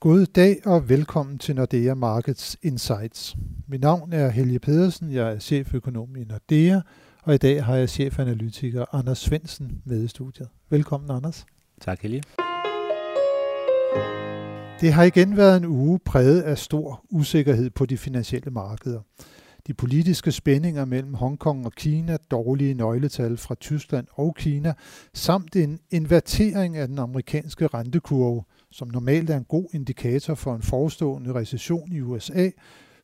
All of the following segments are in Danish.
God dag og velkommen til Nordea Markets Insights. Mit navn er Helge Pedersen, jeg er cheføkonom i Nordea, og i dag har jeg chefanalytiker Anders Svensen med i studiet. Velkommen, Anders. Tak, Helge. Det har igen været en uge præget af stor usikkerhed på de finansielle markeder. De politiske spændinger mellem Hongkong og Kina, dårlige nøgletal fra Tyskland og Kina, samt en invertering af den amerikanske rentekurve, som normalt er en god indikator for en forestående recession i USA,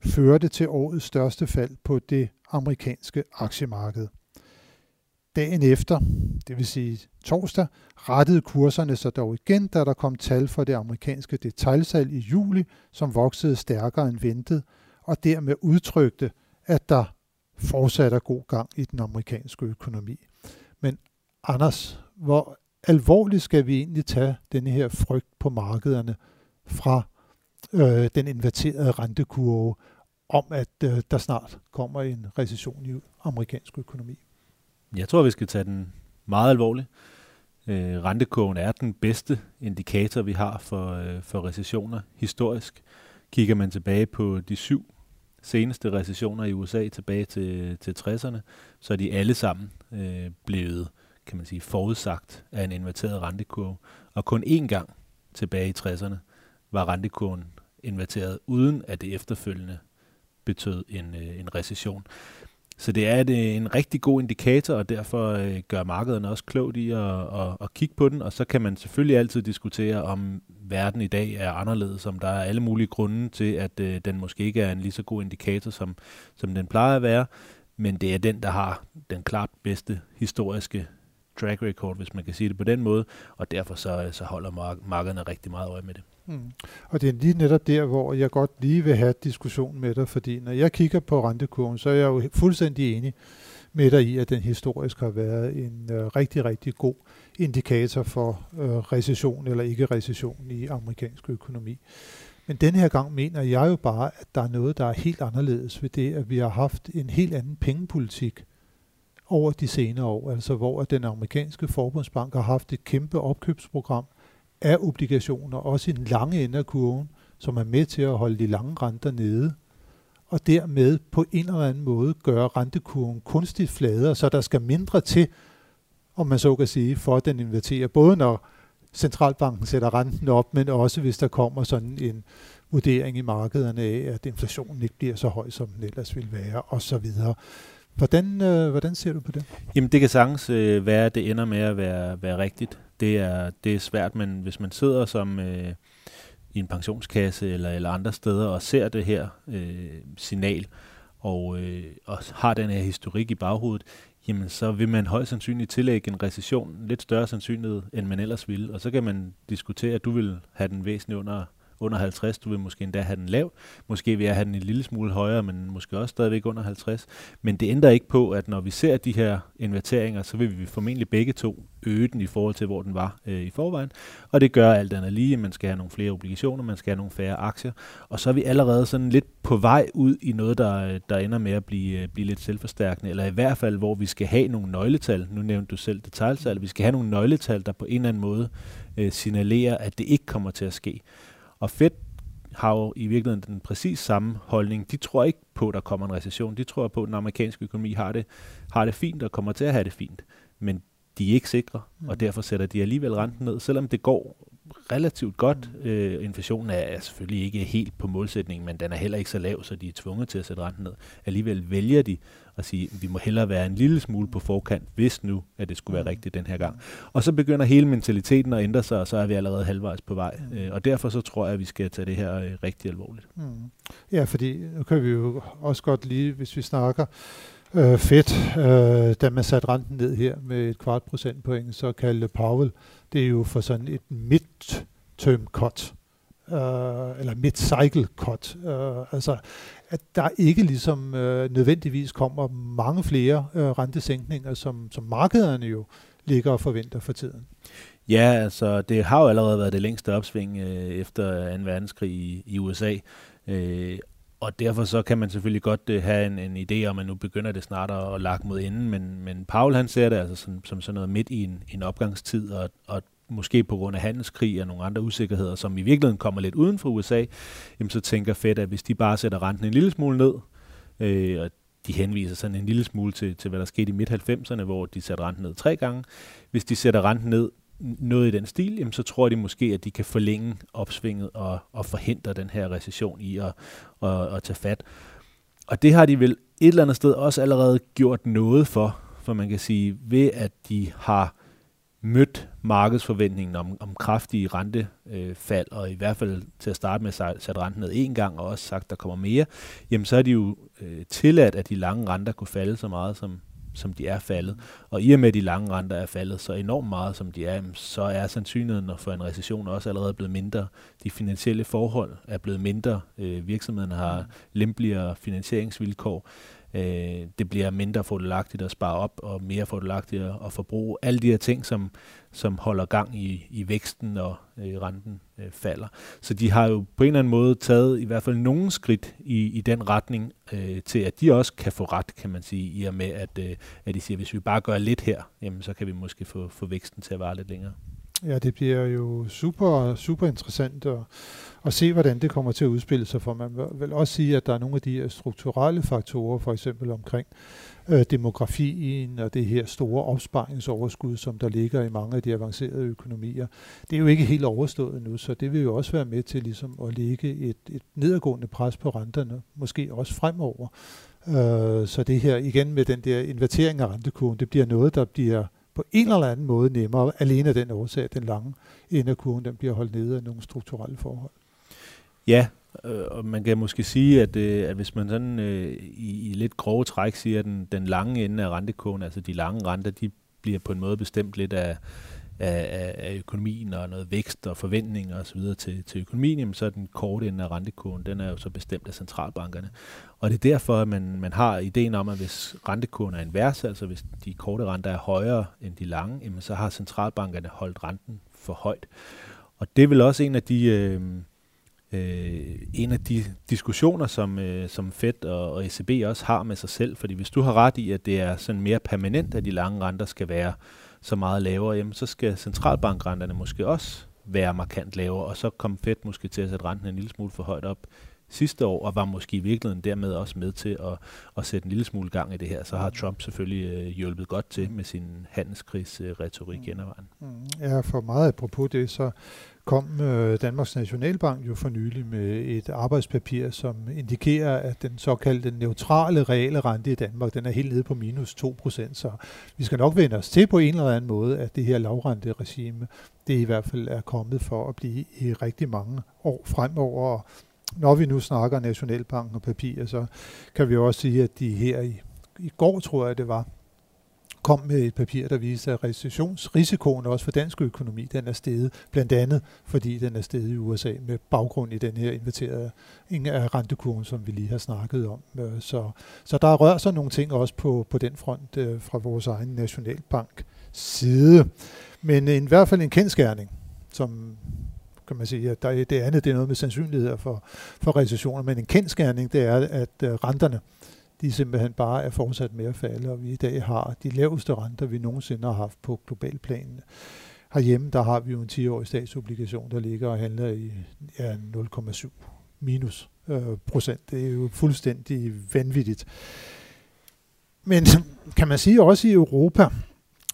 førte til årets største fald på det amerikanske aktiemarked. Dagen efter, det vil sige torsdag, rettede kurserne sig dog igen, da der kom tal for det amerikanske detaljsalg i juli, som voksede stærkere end ventet, og dermed udtrykte, at der fortsat er god gang i den amerikanske økonomi. Men Anders, hvor alvorligt skal vi egentlig tage denne her frygt på markederne fra øh, den inverterede rentekurve om, at øh, der snart kommer en recession i amerikansk økonomi? Jeg tror, vi skal tage den meget alvorligt. Øh, rentekurven er den bedste indikator, vi har for, øh, for recessioner historisk. Kigger man tilbage på de syv seneste recessioner i USA tilbage til, til 60'erne, så er de alle sammen øh, blevet kan man sige, forudsagt af en inverteret rentekurve. Og kun én gang tilbage i 60'erne var rentekurven inverteret, uden at det efterfølgende betød en, øh, en recession. Så det er et, øh, en rigtig god indikator, og derfor øh, gør markederne også klogt i at, at, at kigge på den. Og så kan man selvfølgelig altid diskutere, om verden i dag er anderledes, om der er alle mulige grunde til, at øh, den måske ikke er en lige så god indikator, som, som den plejer at være. Men det er den, der har den klart bedste historiske track record, hvis man kan sige det på den måde, og derfor så, øh, så holder markederne rigtig meget øje med det. Mm. Og det er lige netop der, hvor jeg godt lige vil have diskussion med dig, fordi når jeg kigger på rentekurven, så er jeg jo fuldstændig enig med dig i, at den historisk har været en øh, rigtig, rigtig god indikator for øh, recession eller ikke recession i amerikansk økonomi. Men den her gang mener jeg jo bare, at der er noget, der er helt anderledes ved det, at vi har haft en helt anden pengepolitik over de senere år, altså hvor den amerikanske forbundsbank har haft et kæmpe opkøbsprogram af obligationer, også i den lange ende af kurven, som er med til at holde de lange renter nede, og dermed på en eller anden måde gøre rentekurven kunstigt fladere, så der skal mindre til, om man så kan sige, for at den inverterer, både når centralbanken sætter renten op, men også hvis der kommer sådan en vurdering i markederne af, at inflationen ikke bliver så høj, som den ellers ville være, osv. Hvordan, øh, hvordan ser du på det? Jamen det kan sagtens øh, være, at det ender med at være, være rigtigt. Det er, det er svært, men hvis man sidder som øh, i en pensionskasse eller, eller andre steder og ser det her øh, signal, og, øh, og har den her historik i baghovedet, jamen så vil man højst sandsynligt tillægge en recession lidt større sandsynlighed, end man ellers ville. Og så kan man diskutere, at du vil have den væsentligt under under 50. Du vil måske endda have den lav. Måske vil jeg have den en lille smule højere, men måske også stadigvæk under 50. Men det ændrer ikke på, at når vi ser de her inverteringer, så vil vi formentlig begge to øge den i forhold til, hvor den var øh, i forvejen. Og det gør alt andet lige, man skal have nogle flere obligationer, man skal have nogle færre aktier. Og så er vi allerede sådan lidt på vej ud i noget, der, der ender med at blive, øh, blive lidt selvforstærkende, eller i hvert fald, hvor vi skal have nogle nøgletal. Nu nævnte du selv detaljtal. Vi skal have nogle nøgletal, der på en eller anden måde øh, signalerer, at det ikke kommer til at ske. Og Fed har jo i virkeligheden den præcis samme holdning. De tror ikke på, at der kommer en recession. De tror på, at den amerikanske økonomi har det, har det fint og kommer til at have det fint. Men de er ikke sikre, mm. og derfor sætter de alligevel renten ned, selvom det går relativt godt. Øh, inflationen er, er selvfølgelig ikke helt på målsætningen, men den er heller ikke så lav, så de er tvunget til at sætte renten ned. Alligevel vælger de at sige, at vi må hellere være en lille smule på forkant, hvis nu, at det skulle være mm. rigtigt den her gang. Og så begynder hele mentaliteten at ændre sig, og så er vi allerede halvvejs på vej. Mm. Øh, og derfor så tror jeg, at vi skal tage det her øh, rigtig alvorligt. Mm. Ja, fordi nu kan vi jo også godt lige, hvis vi snakker øh, Fed, øh, da man satte renten ned her med et kvart procentpoint, så kaldte Powell det er jo for sådan et midterm cut, øh, eller mid-cycle cut. Øh, altså, at der ikke ligesom øh, nødvendigvis kommer mange flere øh, rentesænkninger, som, som markederne jo ligger og forventer for tiden. Ja, altså det har jo allerede været det længste opsving øh, efter 2. verdenskrig i, i USA. Øh, og derfor så kan man selvfølgelig godt øh, have en, en idé om, at nu begynder det snart at, at lagt mod enden, men, men Paul han ser det altså som, som sådan noget midt i en, en opgangstid, og, og måske på grund af handelskrig og nogle andre usikkerheder, som i virkeligheden kommer lidt uden for USA, jamen så tænker Fed, at hvis de bare sætter renten en lille smule ned, øh, og de henviser sådan en lille smule til, til hvad der skete i midt-90'erne, hvor de satte renten ned tre gange. Hvis de sætter renten ned noget i den stil, jamen så tror de måske, at de kan forlænge opsvinget og, og forhindre den her recession i at, at, at tage fat. Og det har de vel et eller andet sted også allerede gjort noget for, for man kan sige, ved at de har mødt markedsforventningen om, om kraftige rentefald, og i hvert fald til at starte med sat sætte renten ned en gang, og også sagt, at der kommer mere, jamen så er de jo øh, tilladt, at de lange renter kunne falde så meget, som, som de er faldet. Og i og med, at de lange renter er faldet så enormt meget, som de er, så er sandsynligheden for en recession også allerede blevet mindre. De finansielle forhold er blevet mindre. Øh, virksomhederne har lempeligere finansieringsvilkår. Øh, det bliver mindre fordelagtigt at spare op, og mere fordelagtigt at forbruge. Alle de her ting, som, som holder gang i, i væksten, og øh, renten øh, falder. Så de har jo på en eller anden måde taget i hvert fald nogle skridt i, i den retning, øh, til at de også kan få ret, kan man sige, i og med, at, øh, at de siger, at hvis vi bare gør lidt her, jamen, så kan vi måske få, få væksten til at vare lidt længere. Ja, det bliver jo super, super interessant at, at se, hvordan det kommer til at udspille sig, for man vil også sige, at der er nogle af de her strukturelle faktorer, for eksempel omkring øh, demografien og det her store opsparingsoverskud, som der ligger i mange af de avancerede økonomier. Det er jo ikke helt overstået nu, så det vil jo også være med til ligesom at lægge et, et nedadgående pres på renterne, måske også fremover. Øh, så det her igen med den der invertering af rentekurven, det bliver noget, der bliver på en eller anden måde nemmere, alene af den årsag, at den lange ende af kurven den bliver holdt nede af nogle strukturelle forhold. Ja, øh, og man kan måske sige, at, øh, at hvis man sådan øh, i, i lidt grove træk siger, at den, den lange ende af rentekurven, altså de lange renter, de bliver på en måde bestemt lidt af, af, af økonomien og noget vækst og forventninger osv. Til, til økonomien, jamen så er den korte ende af rentekurven, den er jo så bestemt af centralbankerne. Og det er derfor, at man, man har ideen om, at hvis rentekurven er invers, altså hvis de korte renter er højere end de lange, jamen så har centralbankerne holdt renten for højt. Og det er vel også en af de... Øh, øh, en af de diskussioner, som, øh, som Fed og, og ECB også har med sig selv. Fordi hvis du har ret i, at det er sådan mere permanent, at de lange renter skal være så meget lavere, jamen, så skal centralbankrenterne måske også være markant lavere, og så kom Fed måske til at sætte renten en lille smule for højt op sidste år, og var måske i virkeligheden dermed også med til at, at sætte en lille smule gang i det her. Så har Trump selvfølgelig øh, hjulpet godt til med sin handelskrigsretorik øh, gennem vejen. Mm. Ja, for meget apropos det, så kom øh, Danmarks Nationalbank jo for nylig med et arbejdspapir, som indikerer, at den såkaldte neutrale reale rente i Danmark, den er helt nede på minus 2%, så vi skal nok vende os til på en eller anden måde, at det her lavrenteregime, det i hvert fald er kommet for at blive i rigtig mange år fremover. Når vi nu snakker Nationalbanken og papir, så kan vi også sige, at de her i, i går, tror jeg det var, kom med et papir, der viste, at recessionsrisikoen også for dansk økonomi, den er steget, blandt andet fordi den er steget i USA med baggrund i den her inverterede af rentekurven, som vi lige har snakket om. Øh, så, så der rører sig nogle ting også på, på den front øh, fra vores egen nationalbank side. Men i hvert fald en kendskærning, som kan man sige, at der, det andet det er noget med sandsynligheder for, for recessioner, men en kendskærning det er, at øh, renterne de simpelthen bare er fortsat med at falde, og vi i dag har de laveste renter, vi nogensinde har haft på global plan. Herhjemme, der har vi jo en 10-årig statsobligation, der ligger og handler i ja, 0,7 minus øh, procent. Det er jo fuldstændig vanvittigt. Men kan man sige også i Europa,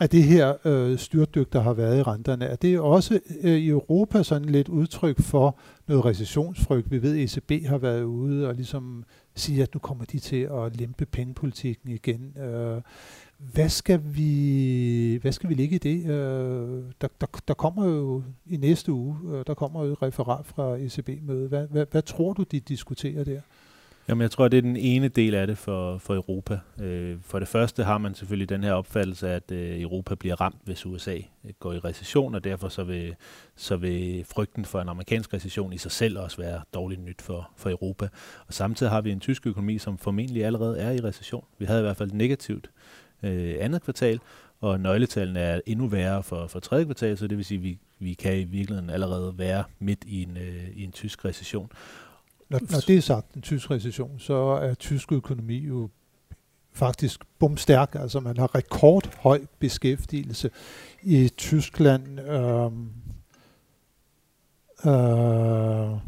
at det her øh, styrdyk, der har været i renterne, er det også øh, i Europa sådan lidt udtryk for noget recessionsfrygt? Vi ved, at ECB har været ude og ligesom sige, at nu kommer de til at lempe pengepolitikken igen. Øh, hvad skal vi hvad skal vi ligge i det? Øh, der, der, der kommer jo i næste uge, øh, der kommer jo et referat fra ECB-mødet. Hvad, hvad, hvad tror du, de diskuterer der? Jamen, jeg tror, det er den ene del af det for, for Europa. Øh, for det første har man selvfølgelig den her opfattelse at øh, Europa bliver ramt, hvis USA øh, går i recession, og derfor så vil, så vil frygten for en amerikansk recession i sig selv også være dårligt nyt for, for Europa. Og samtidig har vi en tysk økonomi, som formentlig allerede er i recession. Vi havde i hvert fald negativt øh, andet kvartal, og nøgletallene er endnu værre for, for tredje kvartal, så det vil sige, at vi, vi kan i virkeligheden allerede være midt i en, øh, i en tysk recession. Når, når det er sagt, en tysk recession, så er tysk økonomi jo faktisk bumstærk, altså man har rekordhøj beskæftigelse i Tyskland. Øh, øh,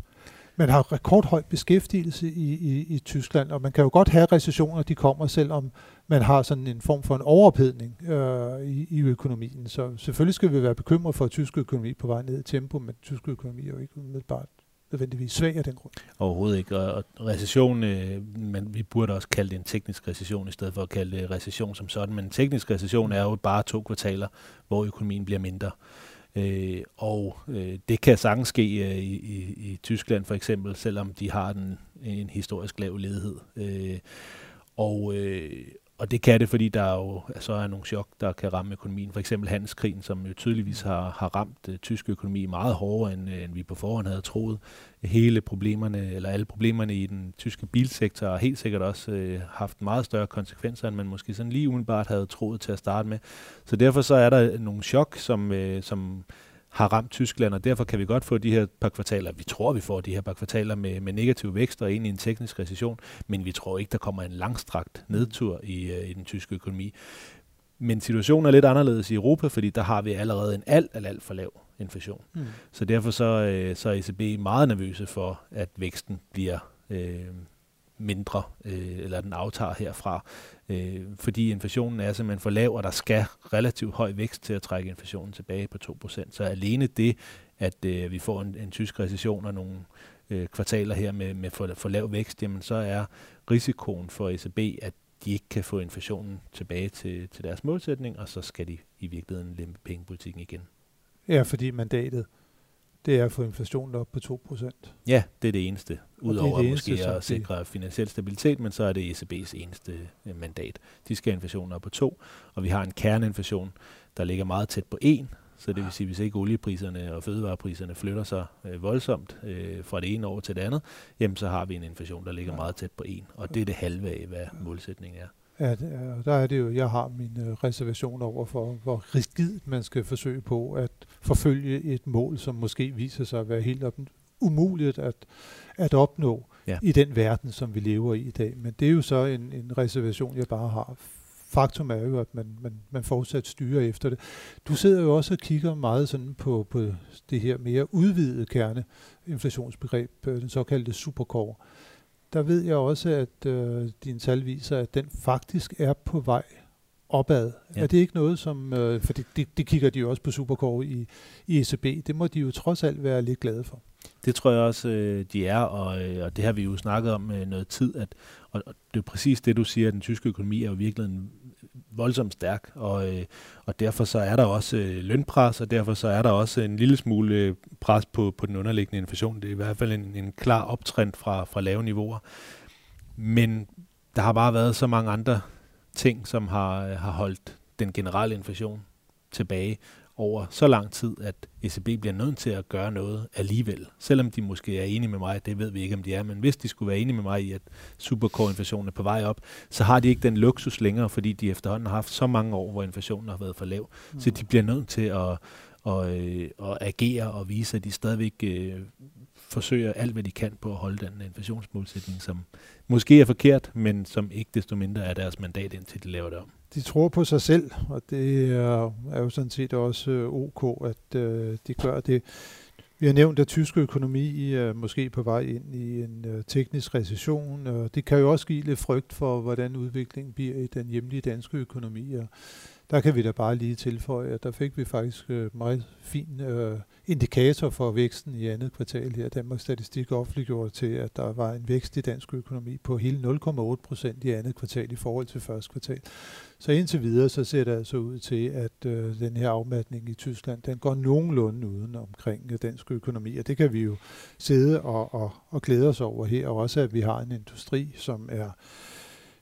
man har rekordhøj beskæftigelse i, i, i Tyskland, og man kan jo godt have recessioner, de kommer, selvom man har sådan en form for en overophedning øh, i, i økonomien. Så selvfølgelig skal vi være bekymret for, at tysk økonomi på vej ned i tempo, men tysk økonomi er jo ikke umiddelbart nødvendigvis svag af den grund. Overhovedet ikke. Og, recession, øh, men vi burde også kalde det en teknisk recession, i stedet for at kalde det recession som sådan. Men en teknisk recession er jo bare to kvartaler, hvor økonomien bliver mindre. Øh, og øh, det kan sagtens ske øh, i, i, i Tyskland for eksempel, selvom de har den, en historisk lav ledighed. Øh, og, øh, og det kan det, fordi der er jo så er nogle chok, der kan ramme økonomien. For eksempel handelskrigen, som jo tydeligvis har, har ramt uh, tysk økonomi meget hårdere, end, uh, end vi på forhånd havde troet. Hele problemerne, eller alle problemerne i den tyske bilsektor har helt sikkert også uh, haft meget større konsekvenser, end man måske sådan lige umiddelbart havde troet til at starte med. Så derfor så er der nogle chok, som, uh, som har ramt Tyskland, og derfor kan vi godt få de her par kvartaler, vi tror, vi får de her par kvartaler med, med negativ vækst og ind i en teknisk recession, men vi tror ikke, der kommer en langstrakt nedtur i, uh, i den tyske økonomi. Men situationen er lidt anderledes i Europa, fordi der har vi allerede en alt, alt, alt for lav inflation. Mm. Så derfor så, uh, så er ECB meget nervøse for, at væksten bliver uh, mindre, øh, eller den aftager herfra, øh, fordi inflationen er simpelthen for lav, og der skal relativt høj vækst til at trække inflationen tilbage på 2%. Så alene det, at øh, vi får en, en tysk recession og nogle øh, kvartaler her med, med for, for lav vækst, jamen så er risikoen for ECB, at de ikke kan få inflationen tilbage til, til deres målsætning, og så skal de i virkeligheden lempe pengepolitikken igen. Ja, fordi mandatet det er at få inflationen op på 2%. Ja, det er det eneste. Udover det det måske eneste, at sikre finansiel stabilitet, men så er det ECB's eneste øh, mandat. De skal have inflationen op på 2, og vi har en kerneinflation, der ligger meget tæt på 1, så det vil sige, hvis ikke oliepriserne og fødevarepriserne flytter sig øh, voldsomt øh, fra det ene år til det andet, jamen så har vi en inflation, der ligger meget tæt på 1, og det er det halve af, hvad målsætningen er at øh, der er det jo, jeg har mine reservationer over for, hvor rigidt man skal forsøge på at forfølge et mål, som måske viser sig at være helt op, umuligt at, at opnå ja. i den verden, som vi lever i i dag. Men det er jo så en, en reservation, jeg bare har. Faktum er jo, at man, man, man fortsat styrer efter det. Du sidder jo også og kigger meget sådan på, på det her mere udvidede kerneinflationsbegreb, øh, den såkaldte supercore der ved jeg også, at øh, din tal viser, at den faktisk er på vej opad. Ja. Er det ikke noget, som... Øh, for det, det, det kigger de jo også på Supercore i, i ECB. Det må de jo trods alt være lidt glade for. Det tror jeg også, øh, de er, og, øh, og det har vi jo snakket om øh, noget tid, at, og, og det er præcis det, du siger, at den tyske økonomi er jo virkelig en voldsomt stærk, og, øh, og derfor så er der også øh, lønpres, og derfor så er der også en lille smule øh, pres på, på den underliggende inflation. Det er i hvert fald en, en klar optrend fra, fra lave niveauer. Men der har bare været så mange andre ting, som har, øh, har holdt den generelle inflation tilbage over så lang tid, at ECB bliver nødt til at gøre noget alligevel. Selvom de måske er enige med mig, det ved vi ikke, om de er, men hvis de skulle være enige med mig i, at supercore-inflationen er på vej op, så har de ikke den luksus længere, fordi de efterhånden har haft så mange år, hvor inflationen har været for lav. Mm. Så de bliver nødt til at, at, øh, at agere og vise, at de stadigvæk øh, forsøger alt, hvad de kan på at holde den inflationsmålsætning, som måske er forkert, men som ikke desto mindre er deres mandat, indtil de laver det om de tror på sig selv, og det er, er jo sådan set også øh, ok, at øh, de gør det. Vi har nævnt, at tysk økonomi er måske på vej ind i en øh, teknisk recession, og det kan jo også give lidt frygt for, hvordan udviklingen bliver i den hjemlige danske økonomi. Og der kan vi da bare lige tilføje, at der fik vi faktisk øh, meget fin øh, indikator for væksten i andet kvartal her. Danmarks Statistik offentliggjorde til, at der var en vækst i dansk økonomi på hele 0,8 procent i andet kvartal i forhold til første kvartal. Så indtil videre, så ser det altså ud til, at øh, den her afmatning i Tyskland, den går nogenlunde uden omkring øh, dansk økonomi, og det kan vi jo sidde og, og, og glæde os over her, og også at vi har en industri, som er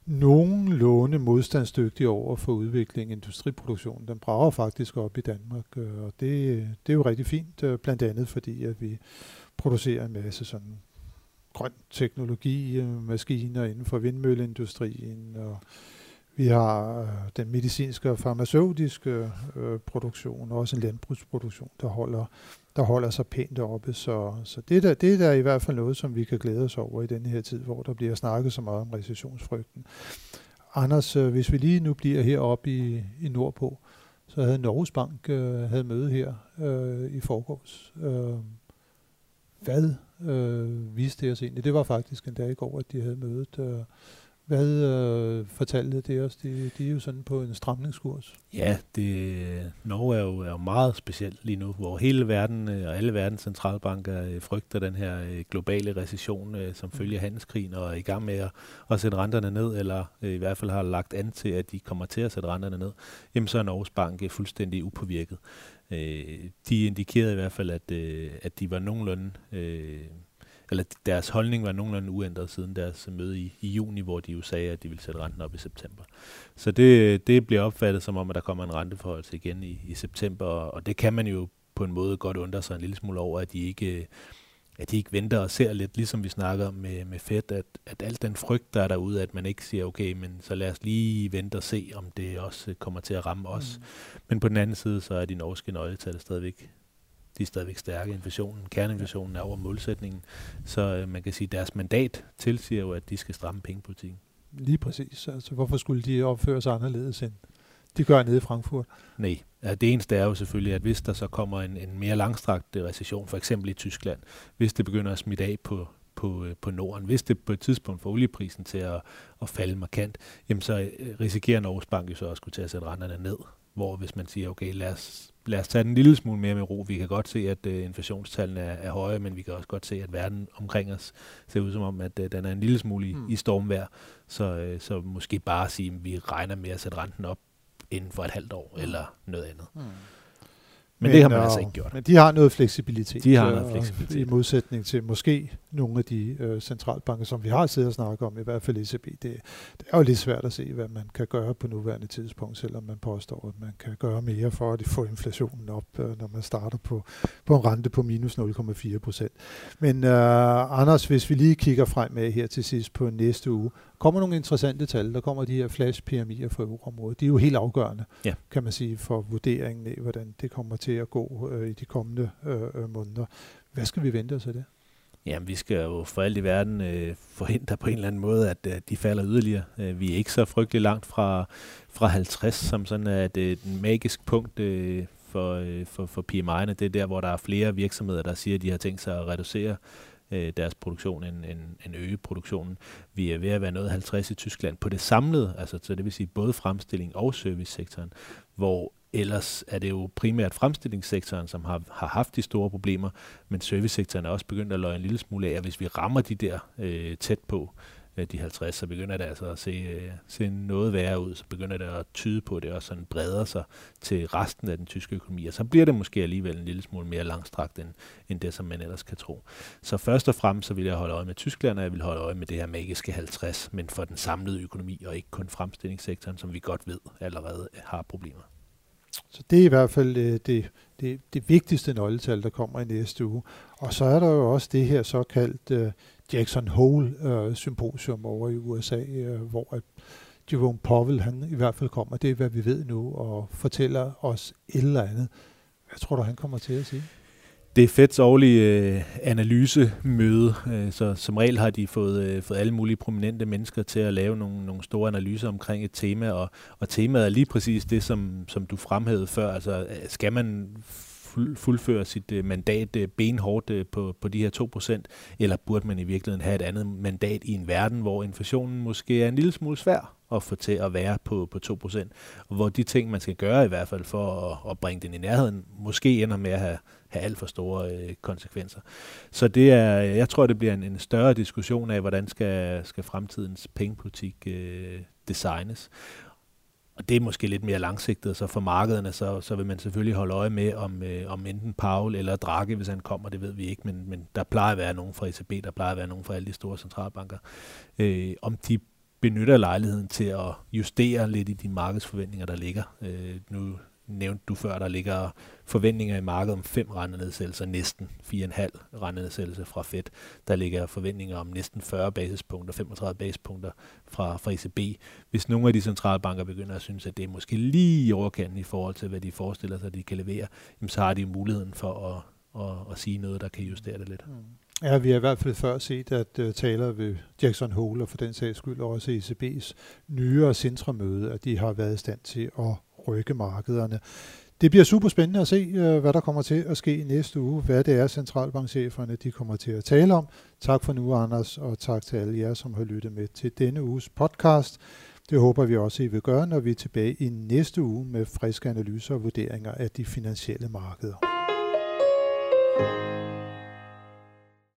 nogenlunde modstandsdygtig over for udvikling af industriproduktion. Den brager faktisk op i Danmark, øh, og det, det er jo rigtig fint, øh, blandt andet fordi, at vi producerer en masse sådan grøn teknologi, øh, maskiner inden for vindmølleindustrien, og vi har øh, den medicinske og farmaceutiske øh, produktion, og også en landbrugsproduktion, der holder, der holder sig pænt oppe. Så, så det, der, det der er i hvert fald noget, som vi kan glæde os over i denne her tid, hvor der bliver snakket så meget om recessionsfrygten. Anders, øh, hvis vi lige nu bliver heroppe i, i Nordpå, så havde Norges Bank øh, havde møde her øh, i forgårs. Øh, hvad øh, viste det os egentlig? Det var faktisk en dag i går, at de havde mødet. Øh, hvad øh, fortalte det os? De, de er jo sådan på en stramningskurs. Ja, det, Norge er jo, er jo meget specielt lige nu, hvor hele verden øh, og alle verdens centralbanker øh, frygter den her øh, globale recession, som mm. følger handelskrigen og er i gang med at, at sætte renterne ned, eller i hvert fald har lagt an til, at de kommer til at sætte renterne ned, jamen så er Norges Bank fuldstændig upåvirket. De indikerede i hvert fald, at, at de var nogenlunde eller deres holdning var nogenlunde uændret siden deres møde i, i juni, hvor de jo sagde, at de ville sætte renten op i september. Så det, det bliver opfattet som om, at der kommer en renteforholdelse igen i, i september, og det kan man jo på en måde godt undre sig en lille smule over, at de ikke at de ikke venter og ser lidt, ligesom vi snakker med, med Fed, at, at alt den frygt, der er derude, at man ikke siger, okay, men så lad os lige vente og se, om det også kommer til at ramme os. Mm. Men på den anden side, så er de norske nøgletal stadigvæk de er stadigvæk stærke. Inflationen, kerneinflationen er over målsætningen. Så øh, man kan sige, at deres mandat tilsiger jo, at de skal stramme pengepolitikken. Lige præcis. Altså, hvorfor skulle de opføre sig anderledes end de gør nede i Frankfurt? Nej. Det eneste er jo selvfølgelig, at hvis der så kommer en, en mere langstrakt recession, for eksempel i Tyskland, hvis det begynder at smitte af på, på, øh, på Norden. Hvis det på et tidspunkt får olieprisen til at, at falde markant, jamen så øh, risikerer Norges Bank jo så også at sætte renterne ned. Hvor hvis man siger, okay, lad os lad os tage den en lille smule mere med ro. Vi kan godt se, at uh, inflationstallene er, er høje, men vi kan også godt se, at verden omkring os ser ud som om, at uh, den er en lille smule i, mm. i stormvær. Så, uh, så måske bare sige, at vi regner med at sætte renten op inden for et halvt år, mm. eller noget andet. Mm. Men, men det har man altså ikke gjort. Men de har noget fleksibilitet. De har noget fleksibilitet. I modsætning til måske nogle af de øh, centralbanker, som vi har siddet og snakket om, i hvert fald ECB. Det, det er jo lidt svært at se, hvad man kan gøre på nuværende tidspunkt, selvom man påstår, at man kan gøre mere for at få inflationen op, øh, når man starter på, på en rente på minus 0,4 procent. Men øh, Anders, hvis vi lige kigger frem med her til sidst på næste uge, kommer nogle interessante tal. Der kommer de her flash PMI'er for euroområdet. De er jo helt afgørende, ja. kan man sige, for vurderingen af, hvordan det kommer til at gå øh, i de kommende øh, øh måneder. Hvad skal vi vente os af det? Jamen, vi skal jo for alt i verden øh, forhindre på en eller anden måde, at øh, de falder yderligere. Øh, vi er ikke så frygtelig langt fra, fra 50, som sådan er et, et magisk punkt øh, for, øh, for, for PMI'erne. Det er der, hvor der er flere virksomheder, der siger, at de har tænkt sig at reducere øh, deres produktion end, end, end øge produktionen. Vi er ved at være noget 50 i Tyskland på det samlede, altså så det vil sige både fremstilling og servicesektoren, hvor ellers er det jo primært fremstillingssektoren, som har, har haft de store problemer, men servicesektoren er også begyndt at løje en lille smule af, at hvis vi rammer de der øh, tæt på, Øh, Øh, de 50, så begynder det altså at se, øh, se noget værre ud. Så begynder det at tyde på, at det også sådan breder sig til resten af den tyske økonomi. Og så bliver det måske alligevel en lille smule mere langstrakt, end, end det, som man ellers kan tro. Så først og fremmest så vil jeg holde øje med Tyskland, og jeg vil holde øje med det her magiske 50, men for den samlede økonomi, og ikke kun fremstillingssektoren, som vi godt ved allerede har problemer. Så det er i hvert fald øh, det, det, det vigtigste nøgletal, der kommer i næste uge. Og så er der jo også det her såkaldt Jackson Hole-symposium øh, over i USA, øh, hvor at Jerome Powell, han i hvert fald kommer, det er hvad vi ved nu, og fortæller os et eller andet. Hvad tror du, han kommer til at sige? Det er Feds årlige øh, analysemøde, øh, så som regel har de fået, øh, fået alle mulige prominente mennesker til at lave nogle, nogle store analyser omkring et tema, og, og temaet er lige præcis det, som, som du fremhævede før. Altså, øh, skal man fuldføre sit øh, mandat øh, benhårdt øh, på, på de her 2%, eller burde man i virkeligheden have et andet mandat i en verden, hvor inflationen måske er en lille smule svær at få til at være på, på 2%, hvor de ting, man skal gøre i hvert fald for at, at bringe den i nærheden, måske ender med at have, have alt for store øh, konsekvenser. Så det er, jeg tror, det bliver en, en større diskussion af, hvordan skal, skal fremtidens pengepolitik øh, designes. Og det er måske lidt mere langsigtet, så for markederne, så, så vil man selvfølgelig holde øje med, om, øh, om enten Paul eller Draghi, hvis han kommer, det ved vi ikke, men, men der plejer at være nogen fra ECB, der plejer at være nogen fra alle de store centralbanker. Øh, om de benytter lejligheden til at justere lidt i de markedsforventninger, der ligger. Øh, nu nævnte du før, der ligger forventninger i markedet om fem rendenedsættelser, næsten 4,5 rendenedsættelse fra Fed. Der ligger forventninger om næsten 40 basispunkter, 35 basispunkter fra, fra ECB. Hvis nogle af de centralbanker begynder at synes, at det er måske lige i overkanten i forhold til, hvad de forestiller sig, at de kan levere, jamen, så har de muligheden for at, at, at sige noget, der kan justere det lidt. Mm. Ja, vi har i hvert fald før set, at uh, taler ved Jackson Hole og for den sags skyld også ECB's nyere centrumøde, at de har været i stand til at rykke markederne. Det bliver super spændende at se, øh, hvad der kommer til at ske i næste uge, hvad det er, centralbankcheferne de kommer til at tale om. Tak for nu, Anders, og tak til alle jer, som har lyttet med til denne uges podcast. Det håber vi også, I vil gøre, når vi er tilbage i næste uge med friske analyser og vurderinger af de finansielle markeder.